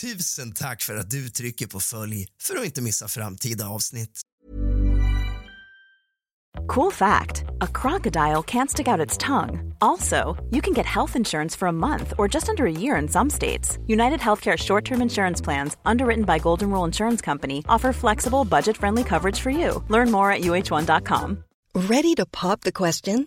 Tusen tack för att du trycker på följ för att inte missa framtida avsnitt. Cool fact a crocodile can't stick out its tongue. Also, you can get health insurance for a month or just under a year in some states. United Healthcare short term insurance plans, underwritten by Golden Rule Insurance Company, offer flexible, budget friendly coverage for you. Learn more at uh1.com. Ready to pop the question?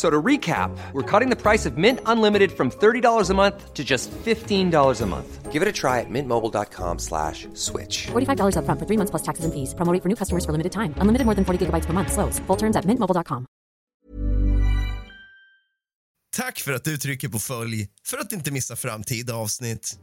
F- So to recap, we're cutting the price of Mint Unlimited from $30 a month to just $15 a month. Give it a try at mintmobile.com slash switch. $45 upfront for three months plus taxes and fees. Promo rate for new customers for limited time. Unlimited more than 40 gigabytes per month. Slows. Full terms at mintmobile.com. Tack för att du trycker på följ för att inte missa framtida avsnitt.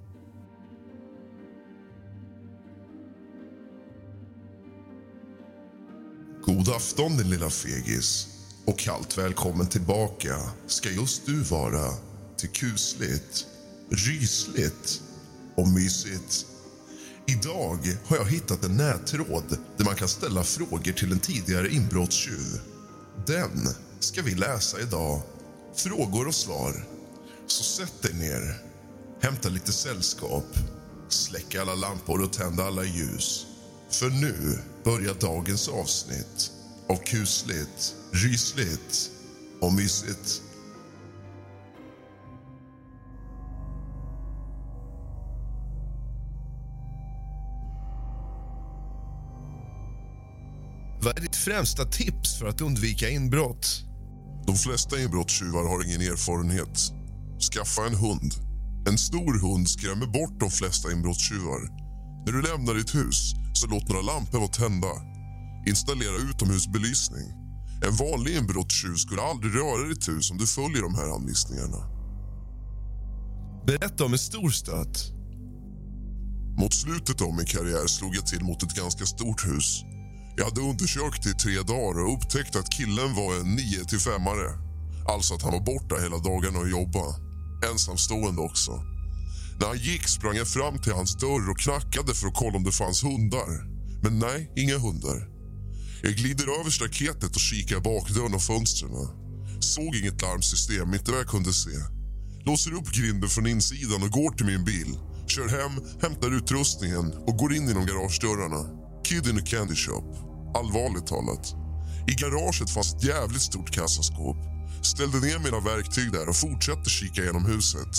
God afton din lilla fegis. Och kallt välkommen tillbaka ska just du vara till kusligt, rysligt och mysigt. Idag har jag hittat en nättråd där man kan ställa frågor till en tidigare inbrottstjuv. Den ska vi läsa idag. Frågor och svar. Så sätt dig ner, hämta lite sällskap, släck alla lampor och tänd alla ljus. För nu börjar dagens avsnitt av kusligt, rysligt och mysigt. Vad är ditt främsta tips för att undvika inbrott? De flesta inbrottstjuvar har ingen erfarenhet. Skaffa en hund. En stor hund skrämmer bort de flesta inbrottstjuvar. När du lämnar ditt hus, så låt några lampor vara tända. Installera utomhusbelysning. En vanlig inbrottstjuv skulle aldrig röra ditt hus om du följer de här anvisningarna. Berätta om en stor stöt. Mot slutet av min karriär slog jag till mot ett ganska stort hus. Jag hade undersökt det i tre dagar och upptäckte att killen var en 9 till femmare. Alltså att han var borta hela dagarna och jobbade. Ensamstående också. När han gick sprang jag fram till hans dörr och knackade för att kolla om det fanns hundar. Men nej, inga hundar. Jag glider över staketet och kikar bakdörren och fönstren. Såg inget larmsystem, inte vad jag kunde se. Låser upp grinden från insidan och går till min bil. Kör hem, hämtar utrustningen och går in genom garagedörrarna. Kid in a candy shop. Allvarligt talat. I garaget fanns ett jävligt stort kassaskåp. Ställde ner mina verktyg där och fortsatte kika genom huset.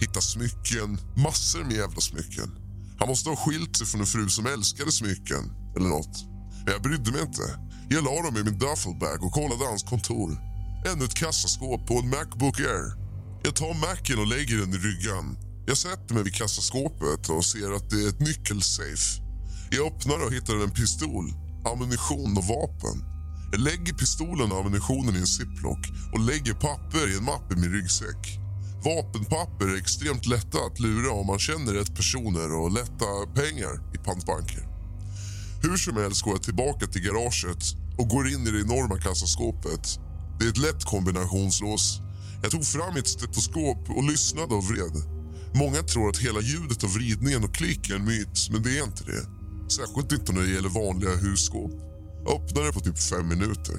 Hittar smycken, massor med jävla smycken. Han måste ha skilt sig från en fru som älskade smycken, eller nåt. Men jag brydde mig inte. Jag la dem i min duffelbag och kollade hans kontor. Ännu ett kassaskåp på en Macbook Air. Jag tar Macen och lägger den i ryggan. Jag sätter mig vid kassaskåpet och ser att det är ett nyckelsafe. Jag öppnar och hittar en pistol, ammunition och vapen. Jag lägger pistolen och ammunitionen i en ziplock och lägger papper i en mapp i min ryggsäck. Vapenpapper är extremt lätta att lura om man känner rätt personer och lätta pengar i pantbanker. Hur som helst går jag tillbaka till garaget och går in i det enorma kassaskåpet. Det är ett lätt kombinationslås. Jag tog fram mitt stetoskop och lyssnade och vred. Många tror att hela ljudet av vridningen och klick är en myt, men det är inte det. Särskilt inte när det gäller vanliga husskåp. Öppnade på typ fem minuter.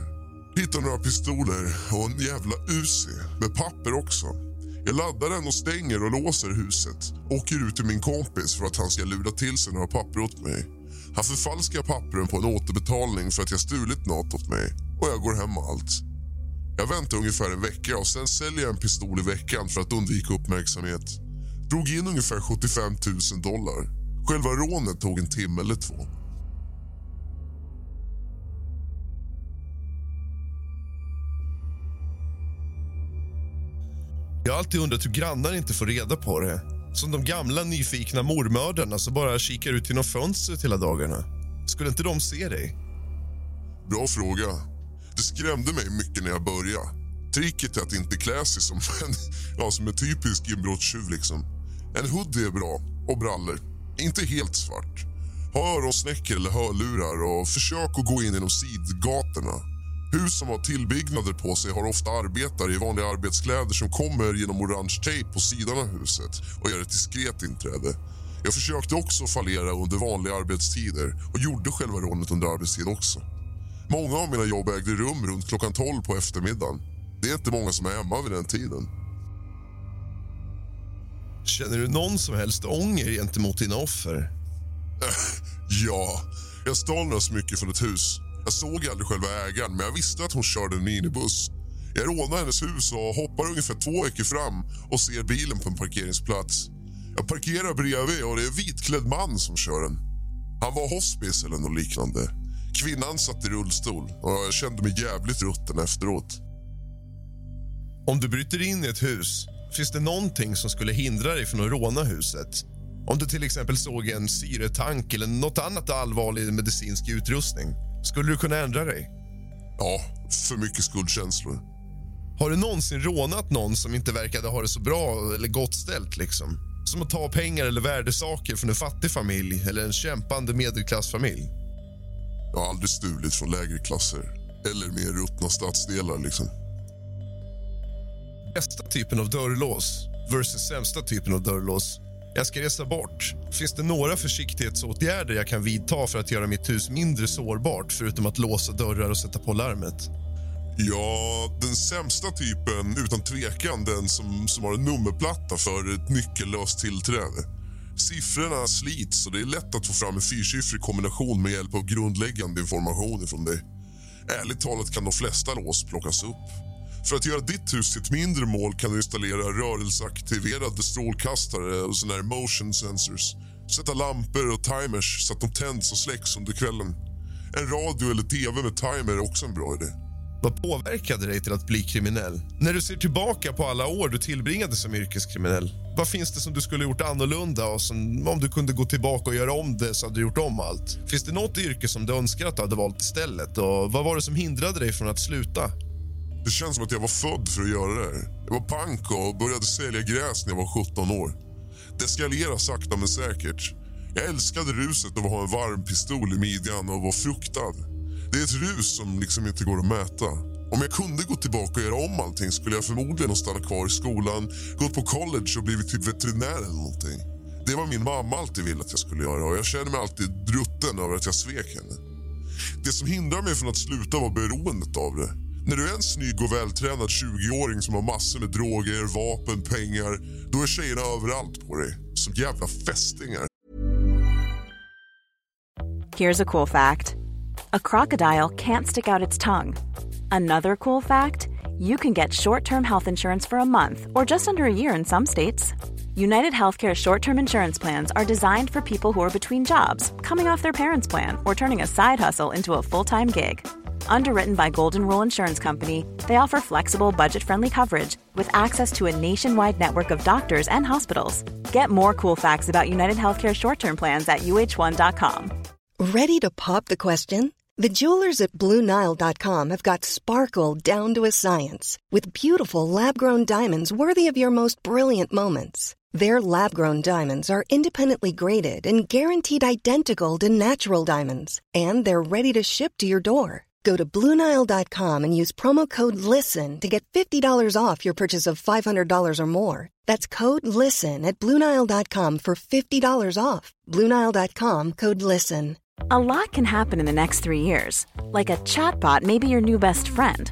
Hittade några pistoler och en jävla Uzi med papper också. Jag laddar den och stänger och låser huset. Åker ut till min kompis för att han ska lura till sig några papper åt mig. Han förfalskar pappren på en återbetalning för att jag stulit något åt mig och jag går hem med allt. Jag väntar ungefär en vecka och sen säljer jag en pistol i veckan för att undvika uppmärksamhet. Drog in ungefär 75 000 dollar. Själva rånet tog en timme eller två. Jag har alltid undrat hur grannar inte får reda på det. Som de gamla nyfikna mormördarna som bara kikar ut genom fönstret hela dagarna. Skulle inte de se dig? Bra fråga. Det skrämde mig mycket när jag började. Tricket är att inte klä sig som en, ja, som en typisk inbrottstjuv. Liksom. En hoodie är bra, och brallor. Inte helt svart. Ha öronsnäckor eller hörlurar och försök att gå in genom sidgatorna. Hus som har tillbyggnader på sig har ofta arbetare i vanliga arbetskläder som kommer genom orange tejp på sidan av huset och gör ett diskret inträde. Jag försökte också fallera under vanliga arbetstider och gjorde själva rånet under arbetstid också. Många av mina jobb ägde rum runt klockan 12 på eftermiddagen. Det är inte många som är hemma vid den tiden. Känner du någon som helst ånger gentemot dina offer? Ja, jag stal några smycken från ett hus. Jag såg aldrig själva ägaren, men jag visste att hon körde en minibuss. Jag rånar hennes hus och hoppar ungefär två veckor fram och ser bilen på en parkeringsplats. Jag parkerar bredvid och det är en vitklädd man som kör den. Han var hospice eller något liknande. Kvinnan satt i rullstol och jag kände mig jävligt rutten efteråt. Om du bryter in i ett hus, finns det någonting som skulle hindra dig från att råna huset? Om du till exempel såg en syretank eller något annat allvarlig medicinsk utrustning, skulle du kunna ändra dig? Ja, för mycket skuldkänslor. Har du någonsin rånat någon som inte verkade ha det så bra eller gott ställt? Liksom? Som att ta pengar eller värdesaker från en fattig familj eller en kämpande medelklassfamilj? Jag har aldrig stulit från lägre klasser eller mer ruttna stadsdelar. liksom. Bästa typen av dörrlås versus sämsta typen av dörrlås. Jag ska resa bort. Finns det några försiktighetsåtgärder jag kan vidta för att göra mitt hus mindre sårbart förutom att låsa dörrar och sätta på larmet? Ja, den sämsta typen, utan tvekan den som, som har en nummerplatta för ett nyckellöst tillträde. Siffrorna slits och det är lätt att få fram en fyrsiffrig kombination med hjälp av grundläggande information från dig. Ärligt talat kan de flesta lås plockas upp. För att göra ditt hus till ett mindre mål kan du installera rörelseaktiverade strålkastare och såna här motion sensors. Sätta lampor och timers så att de tänds och släcks under kvällen. En radio eller tv med timer är också en bra idé. Vad påverkade dig till att bli kriminell? När du ser tillbaka på alla år du tillbringade som yrkeskriminell, vad finns det som du skulle gjort annorlunda och som, om du kunde gå tillbaka och göra om det så hade du gjort om allt? Finns det något yrke som du önskar att du hade valt istället och vad var det som hindrade dig från att sluta? Det känns som att jag var född för att göra det här. Jag var pank och började sälja gräs när jag var 17 år. Det eskalerade sakta men säkert. Jag älskade ruset av att ha en varm pistol i midjan och vara fruktad. Det är ett rus som liksom inte går att mäta. Om jag kunde gå tillbaka och göra om allting skulle jag förmodligen ha stannat kvar i skolan, gått på college och blivit typ veterinär eller någonting. Det var min mamma alltid ville att jag skulle göra och jag känner mig alltid drutten över att jag svek henne. Det som hindrar mig från att sluta var beroendet av det. När du är en snygg och vältränad 20-åring som har massor med droger, vapen, pengar, då är tjejerna överallt på dig. Som jävla fästingar. Here's a cool fact a crocodile can't stick out its tongue. Another cool fact you can get short term health insurance for a month or just under a year in some states. United Healthcare short term insurance plans are designed for people who are between jobs, coming off their parents' plan, or turning a side hustle into a full time gig. Underwritten by Golden Rule Insurance Company, they offer flexible, budget friendly coverage with access to a nationwide network of doctors and hospitals. Get more cool facts about United Healthcare short term plans at uh1.com. Ready to pop the question? The jewelers at BlueNile.com have got sparkle down to a science with beautiful lab grown diamonds worthy of your most brilliant moments. Their lab grown diamonds are independently graded and guaranteed identical to natural diamonds, and they're ready to ship to your door. Go to BlueNile.com and use promo code LISTEN to get $50 off your purchase of $500 or more. That's code LISTEN at BlueNile.com for $50 off. BlueNile.com code LISTEN. A lot can happen in the next three years. Like a chatbot may be your new best friend.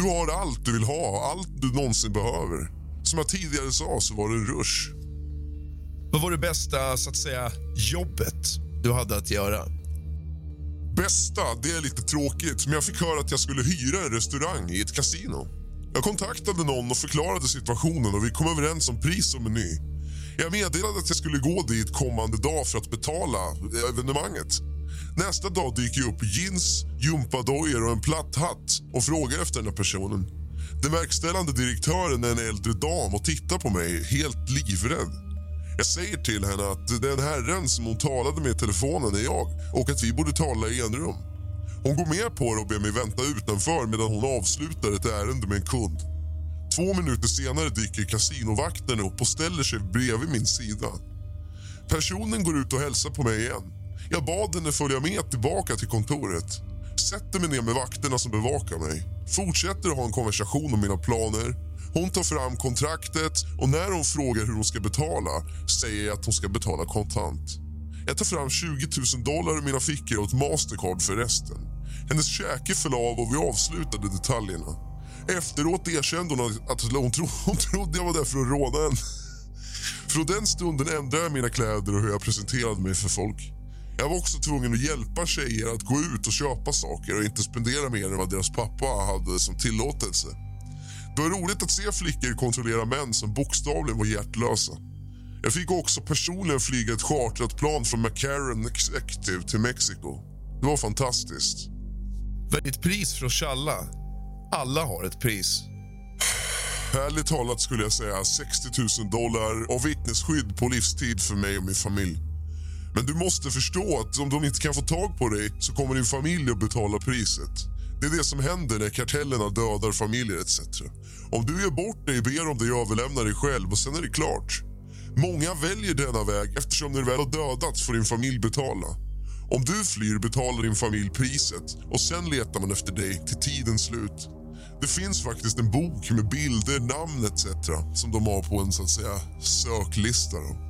Du har allt du vill ha, allt du någonsin behöver. Som jag tidigare sa så var det en rush. Vad var det bästa så att säga, jobbet du hade att göra? Bästa, det är lite tråkigt, men jag fick höra att jag skulle hyra en restaurang i ett kasino. Jag kontaktade någon och förklarade situationen och vi kom överens om pris och meny. Jag meddelade att jag skulle gå dit kommande dag för att betala evenemanget. Nästa dag dyker jag upp i jeans, gympadojor och en platt hatt och frågar efter den här personen. Den verkställande direktören är en äldre dam och tittar på mig helt livrädd. Jag säger till henne att den herren som hon talade med i telefonen är jag och att vi borde tala i enrum. Hon går med på det och ber mig vänta utanför medan hon avslutar ett ärende med en kund. Två minuter senare dyker kasinovakten upp och ställer sig bredvid min sida. Personen går ut och hälsar på mig igen. Jag bad henne följa med tillbaka till kontoret. Sätter mig ner med vakterna som bevakar mig. Fortsätter att ha en konversation om mina planer. Hon tar fram kontraktet och när hon frågar hur hon ska betala säger jag att hon ska betala kontant. Jag tar fram 20 000 dollar ur mina fickor och ett Mastercard för resten. Hennes käke föll av och vi avslutade detaljerna. Efteråt erkände hon att hon, tro, hon trodde jag var där för att råna henne. Från den stunden ändrade jag mina kläder och hur jag presenterade mig för folk. Jag var också tvungen att hjälpa tjejer att gå ut och köpa saker och inte spendera mer än vad deras pappa hade som tillåtelse. Det var roligt att se flickor kontrollera män som bokstavligen var hjärtlösa. Jag fick också personligen flyga ett chartrat plan från McCarran Executive till Mexiko. Det var fantastiskt. Är ditt pris för att tjalla? Alla har ett pris. Ärligt talat skulle jag säga 60 000 dollar och vittnesskydd på livstid för mig och min familj. Men du måste förstå att om de inte kan få tag på dig så kommer din familj att betala priset. Det är det som händer när kartellerna dödar familjer etc. Om du ger bort dig, ber de dig, överlämna dig själv och sen är det klart. Många väljer denna väg eftersom när du väl har dödats får din familj betala. Om du flyr betalar din familj priset och sen letar man efter dig till tidens slut. Det finns faktiskt en bok med bilder, namn etc. som de har på en så att säga söklista. Då.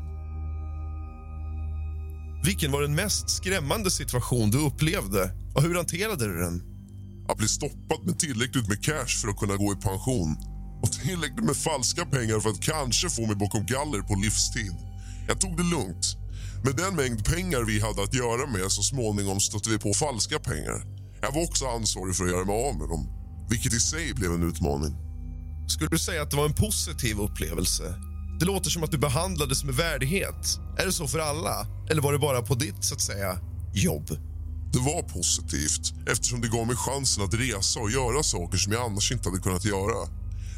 Vilken var den mest skrämmande situation du upplevde och hur hanterade du den? Att bli stoppad med tillräckligt med cash för att kunna gå i pension och tillräckligt med falska pengar för att kanske få mig bakom galler på livstid. Jag tog det lugnt. Med den mängd pengar vi hade att göra med så småningom stötte vi på falska pengar. Jag var också ansvarig för att göra mig av med dem, vilket i sig blev en utmaning. Skulle du säga att det var en positiv upplevelse? Det låter som att du behandlades med värdighet. Är det så för alla? Eller var det bara på ditt, så att säga, jobb? Det var positivt eftersom det gav mig chansen att resa och göra saker som jag annars inte hade kunnat göra.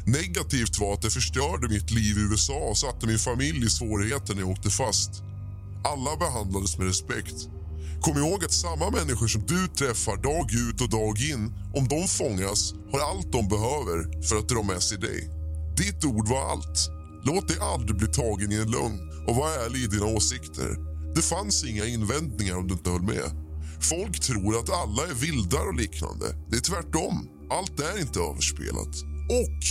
Negativt var att det förstörde mitt liv i USA och satte min familj i svårigheter när jag åkte fast. Alla behandlades med respekt. Kom ihåg att samma människor som du träffar dag ut och dag in, om de fångas, har allt de behöver för att dra med sig dig. Ditt ord var allt. Låt dig aldrig bli tagen i en lögn och var ärlig i dina åsikter. Det fanns inga invändningar om du inte höll med. Folk tror att alla är vildar och liknande. Det är tvärtom. Allt är inte överspelat. Och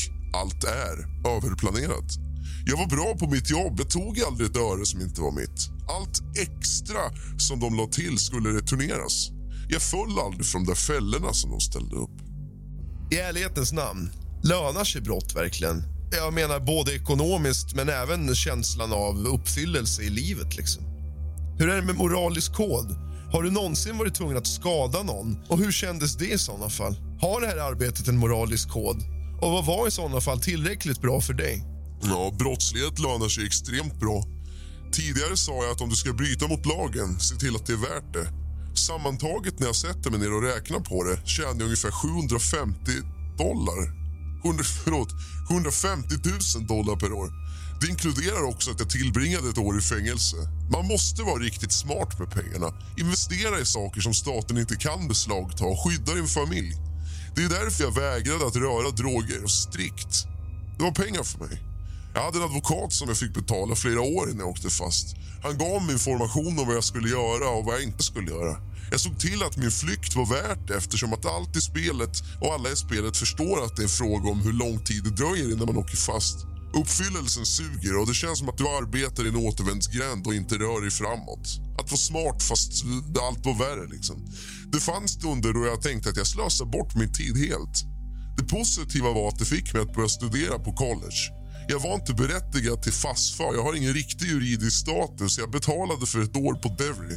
allt är överplanerat. Jag var bra på mitt jobb. Jag tog aldrig ett öre som inte var mitt. Allt extra som de la till skulle returneras. Jag föll aldrig från de där fällorna som de ställde upp. I ärlighetens namn, lönar sig brott verkligen? Jag menar både ekonomiskt men även känslan av uppfyllelse i livet. Liksom. Hur är det med moralisk kod? Har du någonsin varit tvungen att skada någon? Och hur kändes det i sådana fall? Har det här arbetet en moralisk kod? Och vad var i sådana fall tillräckligt bra för dig? Ja, brottslighet lönar sig extremt bra. Tidigare sa jag att om du ska bryta mot lagen, se till att det är värt det. Sammantaget när jag sätter mig ner och räknar på det tjänar jag ungefär 750 dollar 100, förlåt, 150 000 dollar per år. Det inkluderar också att jag tillbringade ett år i fängelse. Man måste vara riktigt smart med pengarna. Investera i saker som staten inte kan beslagta och skydda din familj. Det är därför jag vägrade att röra droger strikt. Det var pengar för mig. Jag hade en advokat som jag fick betala flera år innan jag åkte fast. Han gav mig information om vad jag skulle göra och vad jag inte skulle göra. Jag såg till att min flykt var värt eftersom att allt i spelet och alla i spelet förstår att det är en fråga om hur lång tid det dröjer innan man åker fast. Uppfyllelsen suger och det känns som att du arbetar i en återvändsgränd och inte rör dig framåt. Att vara smart fast allt var värre. Liksom. Det fanns stunder då jag tänkte att jag slösar bort min tid helt. Det positiva var att det fick mig att börja studera på college. Jag var inte berättigad till FASFA. Jag har ingen riktig juridisk status. Jag betalade för ett år på Devry.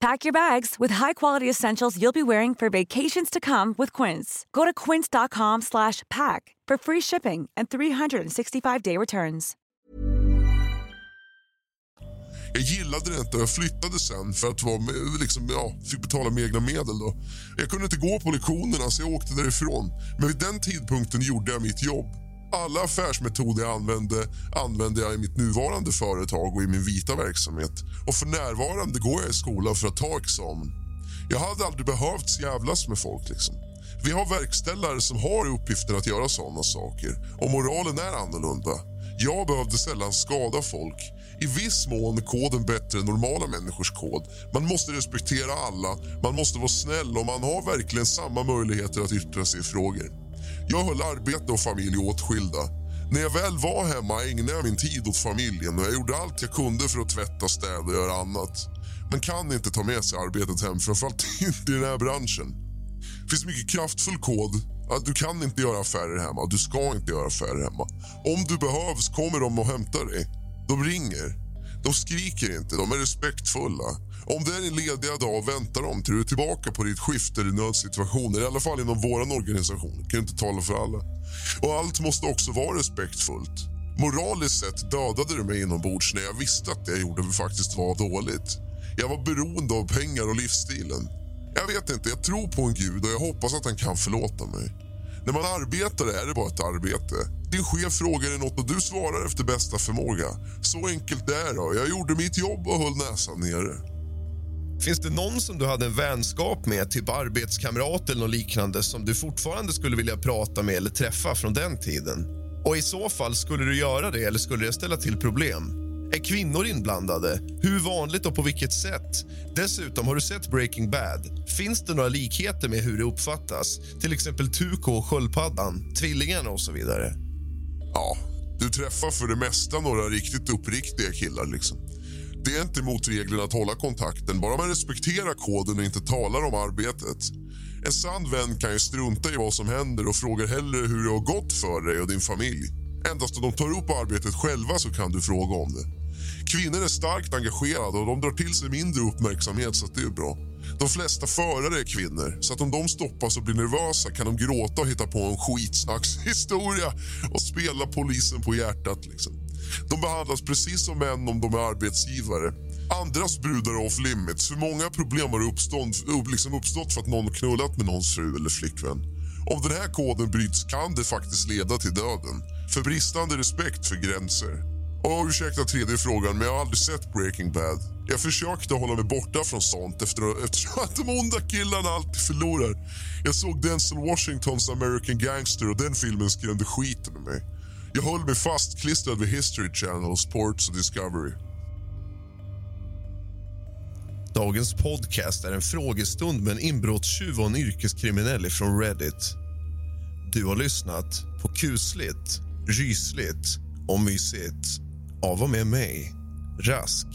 Pack your bags with high-quality essentials you'll be wearing for vacations to come with Quince. Go to quince.com slash pack for free shipping and 365-day returns. Jag gillade det inte och jag flyttade sen för att vara med, liksom, ja, fick betala med egna medel. Då. Jag kunde inte gå på lektionerna så jag åkte därifrån. Men vid den tidpunkten gjorde jag mitt jobb. Alla affärsmetoder jag använde använde jag i mitt nuvarande företag och i min vita verksamhet. Och för närvarande går jag i skolan för att ta examen. Jag hade aldrig behövt jävlas med folk. Liksom. Vi har verkställare som har uppgiften att göra såna saker och moralen är annorlunda. Jag behövde sällan skada folk. I viss mån är koden bättre än normala människors kod. Man måste respektera alla, man måste vara snäll och man har verkligen samma möjligheter att yttra sig i frågor. Jag höll arbete och familj åtskilda. När jag väl var hemma ägnade jag min tid åt familjen och jag gjorde allt jag kunde för att tvätta, städa och göra annat. Man kan inte ta med sig arbetet hem, framförallt inte i den här branschen. Det finns mycket kraftfull kod. Att du kan inte göra affärer hemma. Du ska inte göra affärer hemma. Om du behövs kommer de och hämtar dig. De ringer. De skriker inte. De är respektfulla. Om det är en lediga dag väntar de till du är tillbaka på ditt skift eller nödsituationer. I alla fall inom vår organisation. Jag kan inte tala för alla. Och allt måste också vara respektfullt. Moraliskt sett dödade du mig inombords när jag visste att det jag gjorde faktiskt var dåligt. Jag var beroende av pengar och livsstilen. Jag vet inte, jag tror på en gud och jag hoppas att han kan förlåta mig. När man arbetar är det bara ett arbete. Din chef frågar dig något och du svarar efter bästa förmåga. Så enkelt det är det. Jag gjorde mitt jobb och höll näsan nere. Finns det någon som du hade en vänskap med, typ arbetskamrat eller något liknande som du fortfarande skulle vilja prata med eller träffa från den tiden? Och i så fall, skulle du göra det eller skulle det ställa till problem? Är kvinnor inblandade? Hur vanligt och på vilket sätt? Dessutom, har du sett Breaking Bad? Finns det några likheter med hur det uppfattas? Till exempel Tuko och sköldpaddan, tvillingarna och så vidare. Ja, du träffar för det mesta några riktigt uppriktiga killar. liksom. Det är inte mot reglerna att hålla kontakten, bara man respekterar koden och inte talar om arbetet. En sann vän kan ju strunta i vad som händer och frågar hellre hur det har gått för dig och din familj. Endast om de tar upp arbetet själva så kan du fråga om det. Kvinnor är starkt engagerade och de drar till sig mindre uppmärksamhet så det är bra. De flesta förare är kvinnor, så att om de stoppas och blir nervösa kan de gråta och hitta på en skitsnackshistoria och spela polisen på hjärtat. Liksom. De behandlas precis som män om de är arbetsgivare. Andras brudar är off limits. För många problem har uppstått, liksom uppstått för att någon knullat med någons fru eller flickvän. Om den här koden bryts kan det faktiskt leda till döden för bristande respekt för gränser. Och ursäkta tredje frågan, men jag har aldrig sett Breaking Bad. Jag försökte hålla mig borta från sånt efter, eftersom att de onda killarna alltid förlorar. Jag såg Denzel Washingtons American Gangster och den filmen skrämde skiten ur mig. Jag höll mig fastklistrad vid History Channel, Sports och Discovery. Dagens podcast är en frågestund med en inbrottstjuv och en yrkeskriminell från Reddit. Du har lyssnat på kusligt, rysligt och mysigt av och med mig, Rask.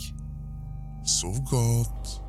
Sov gott.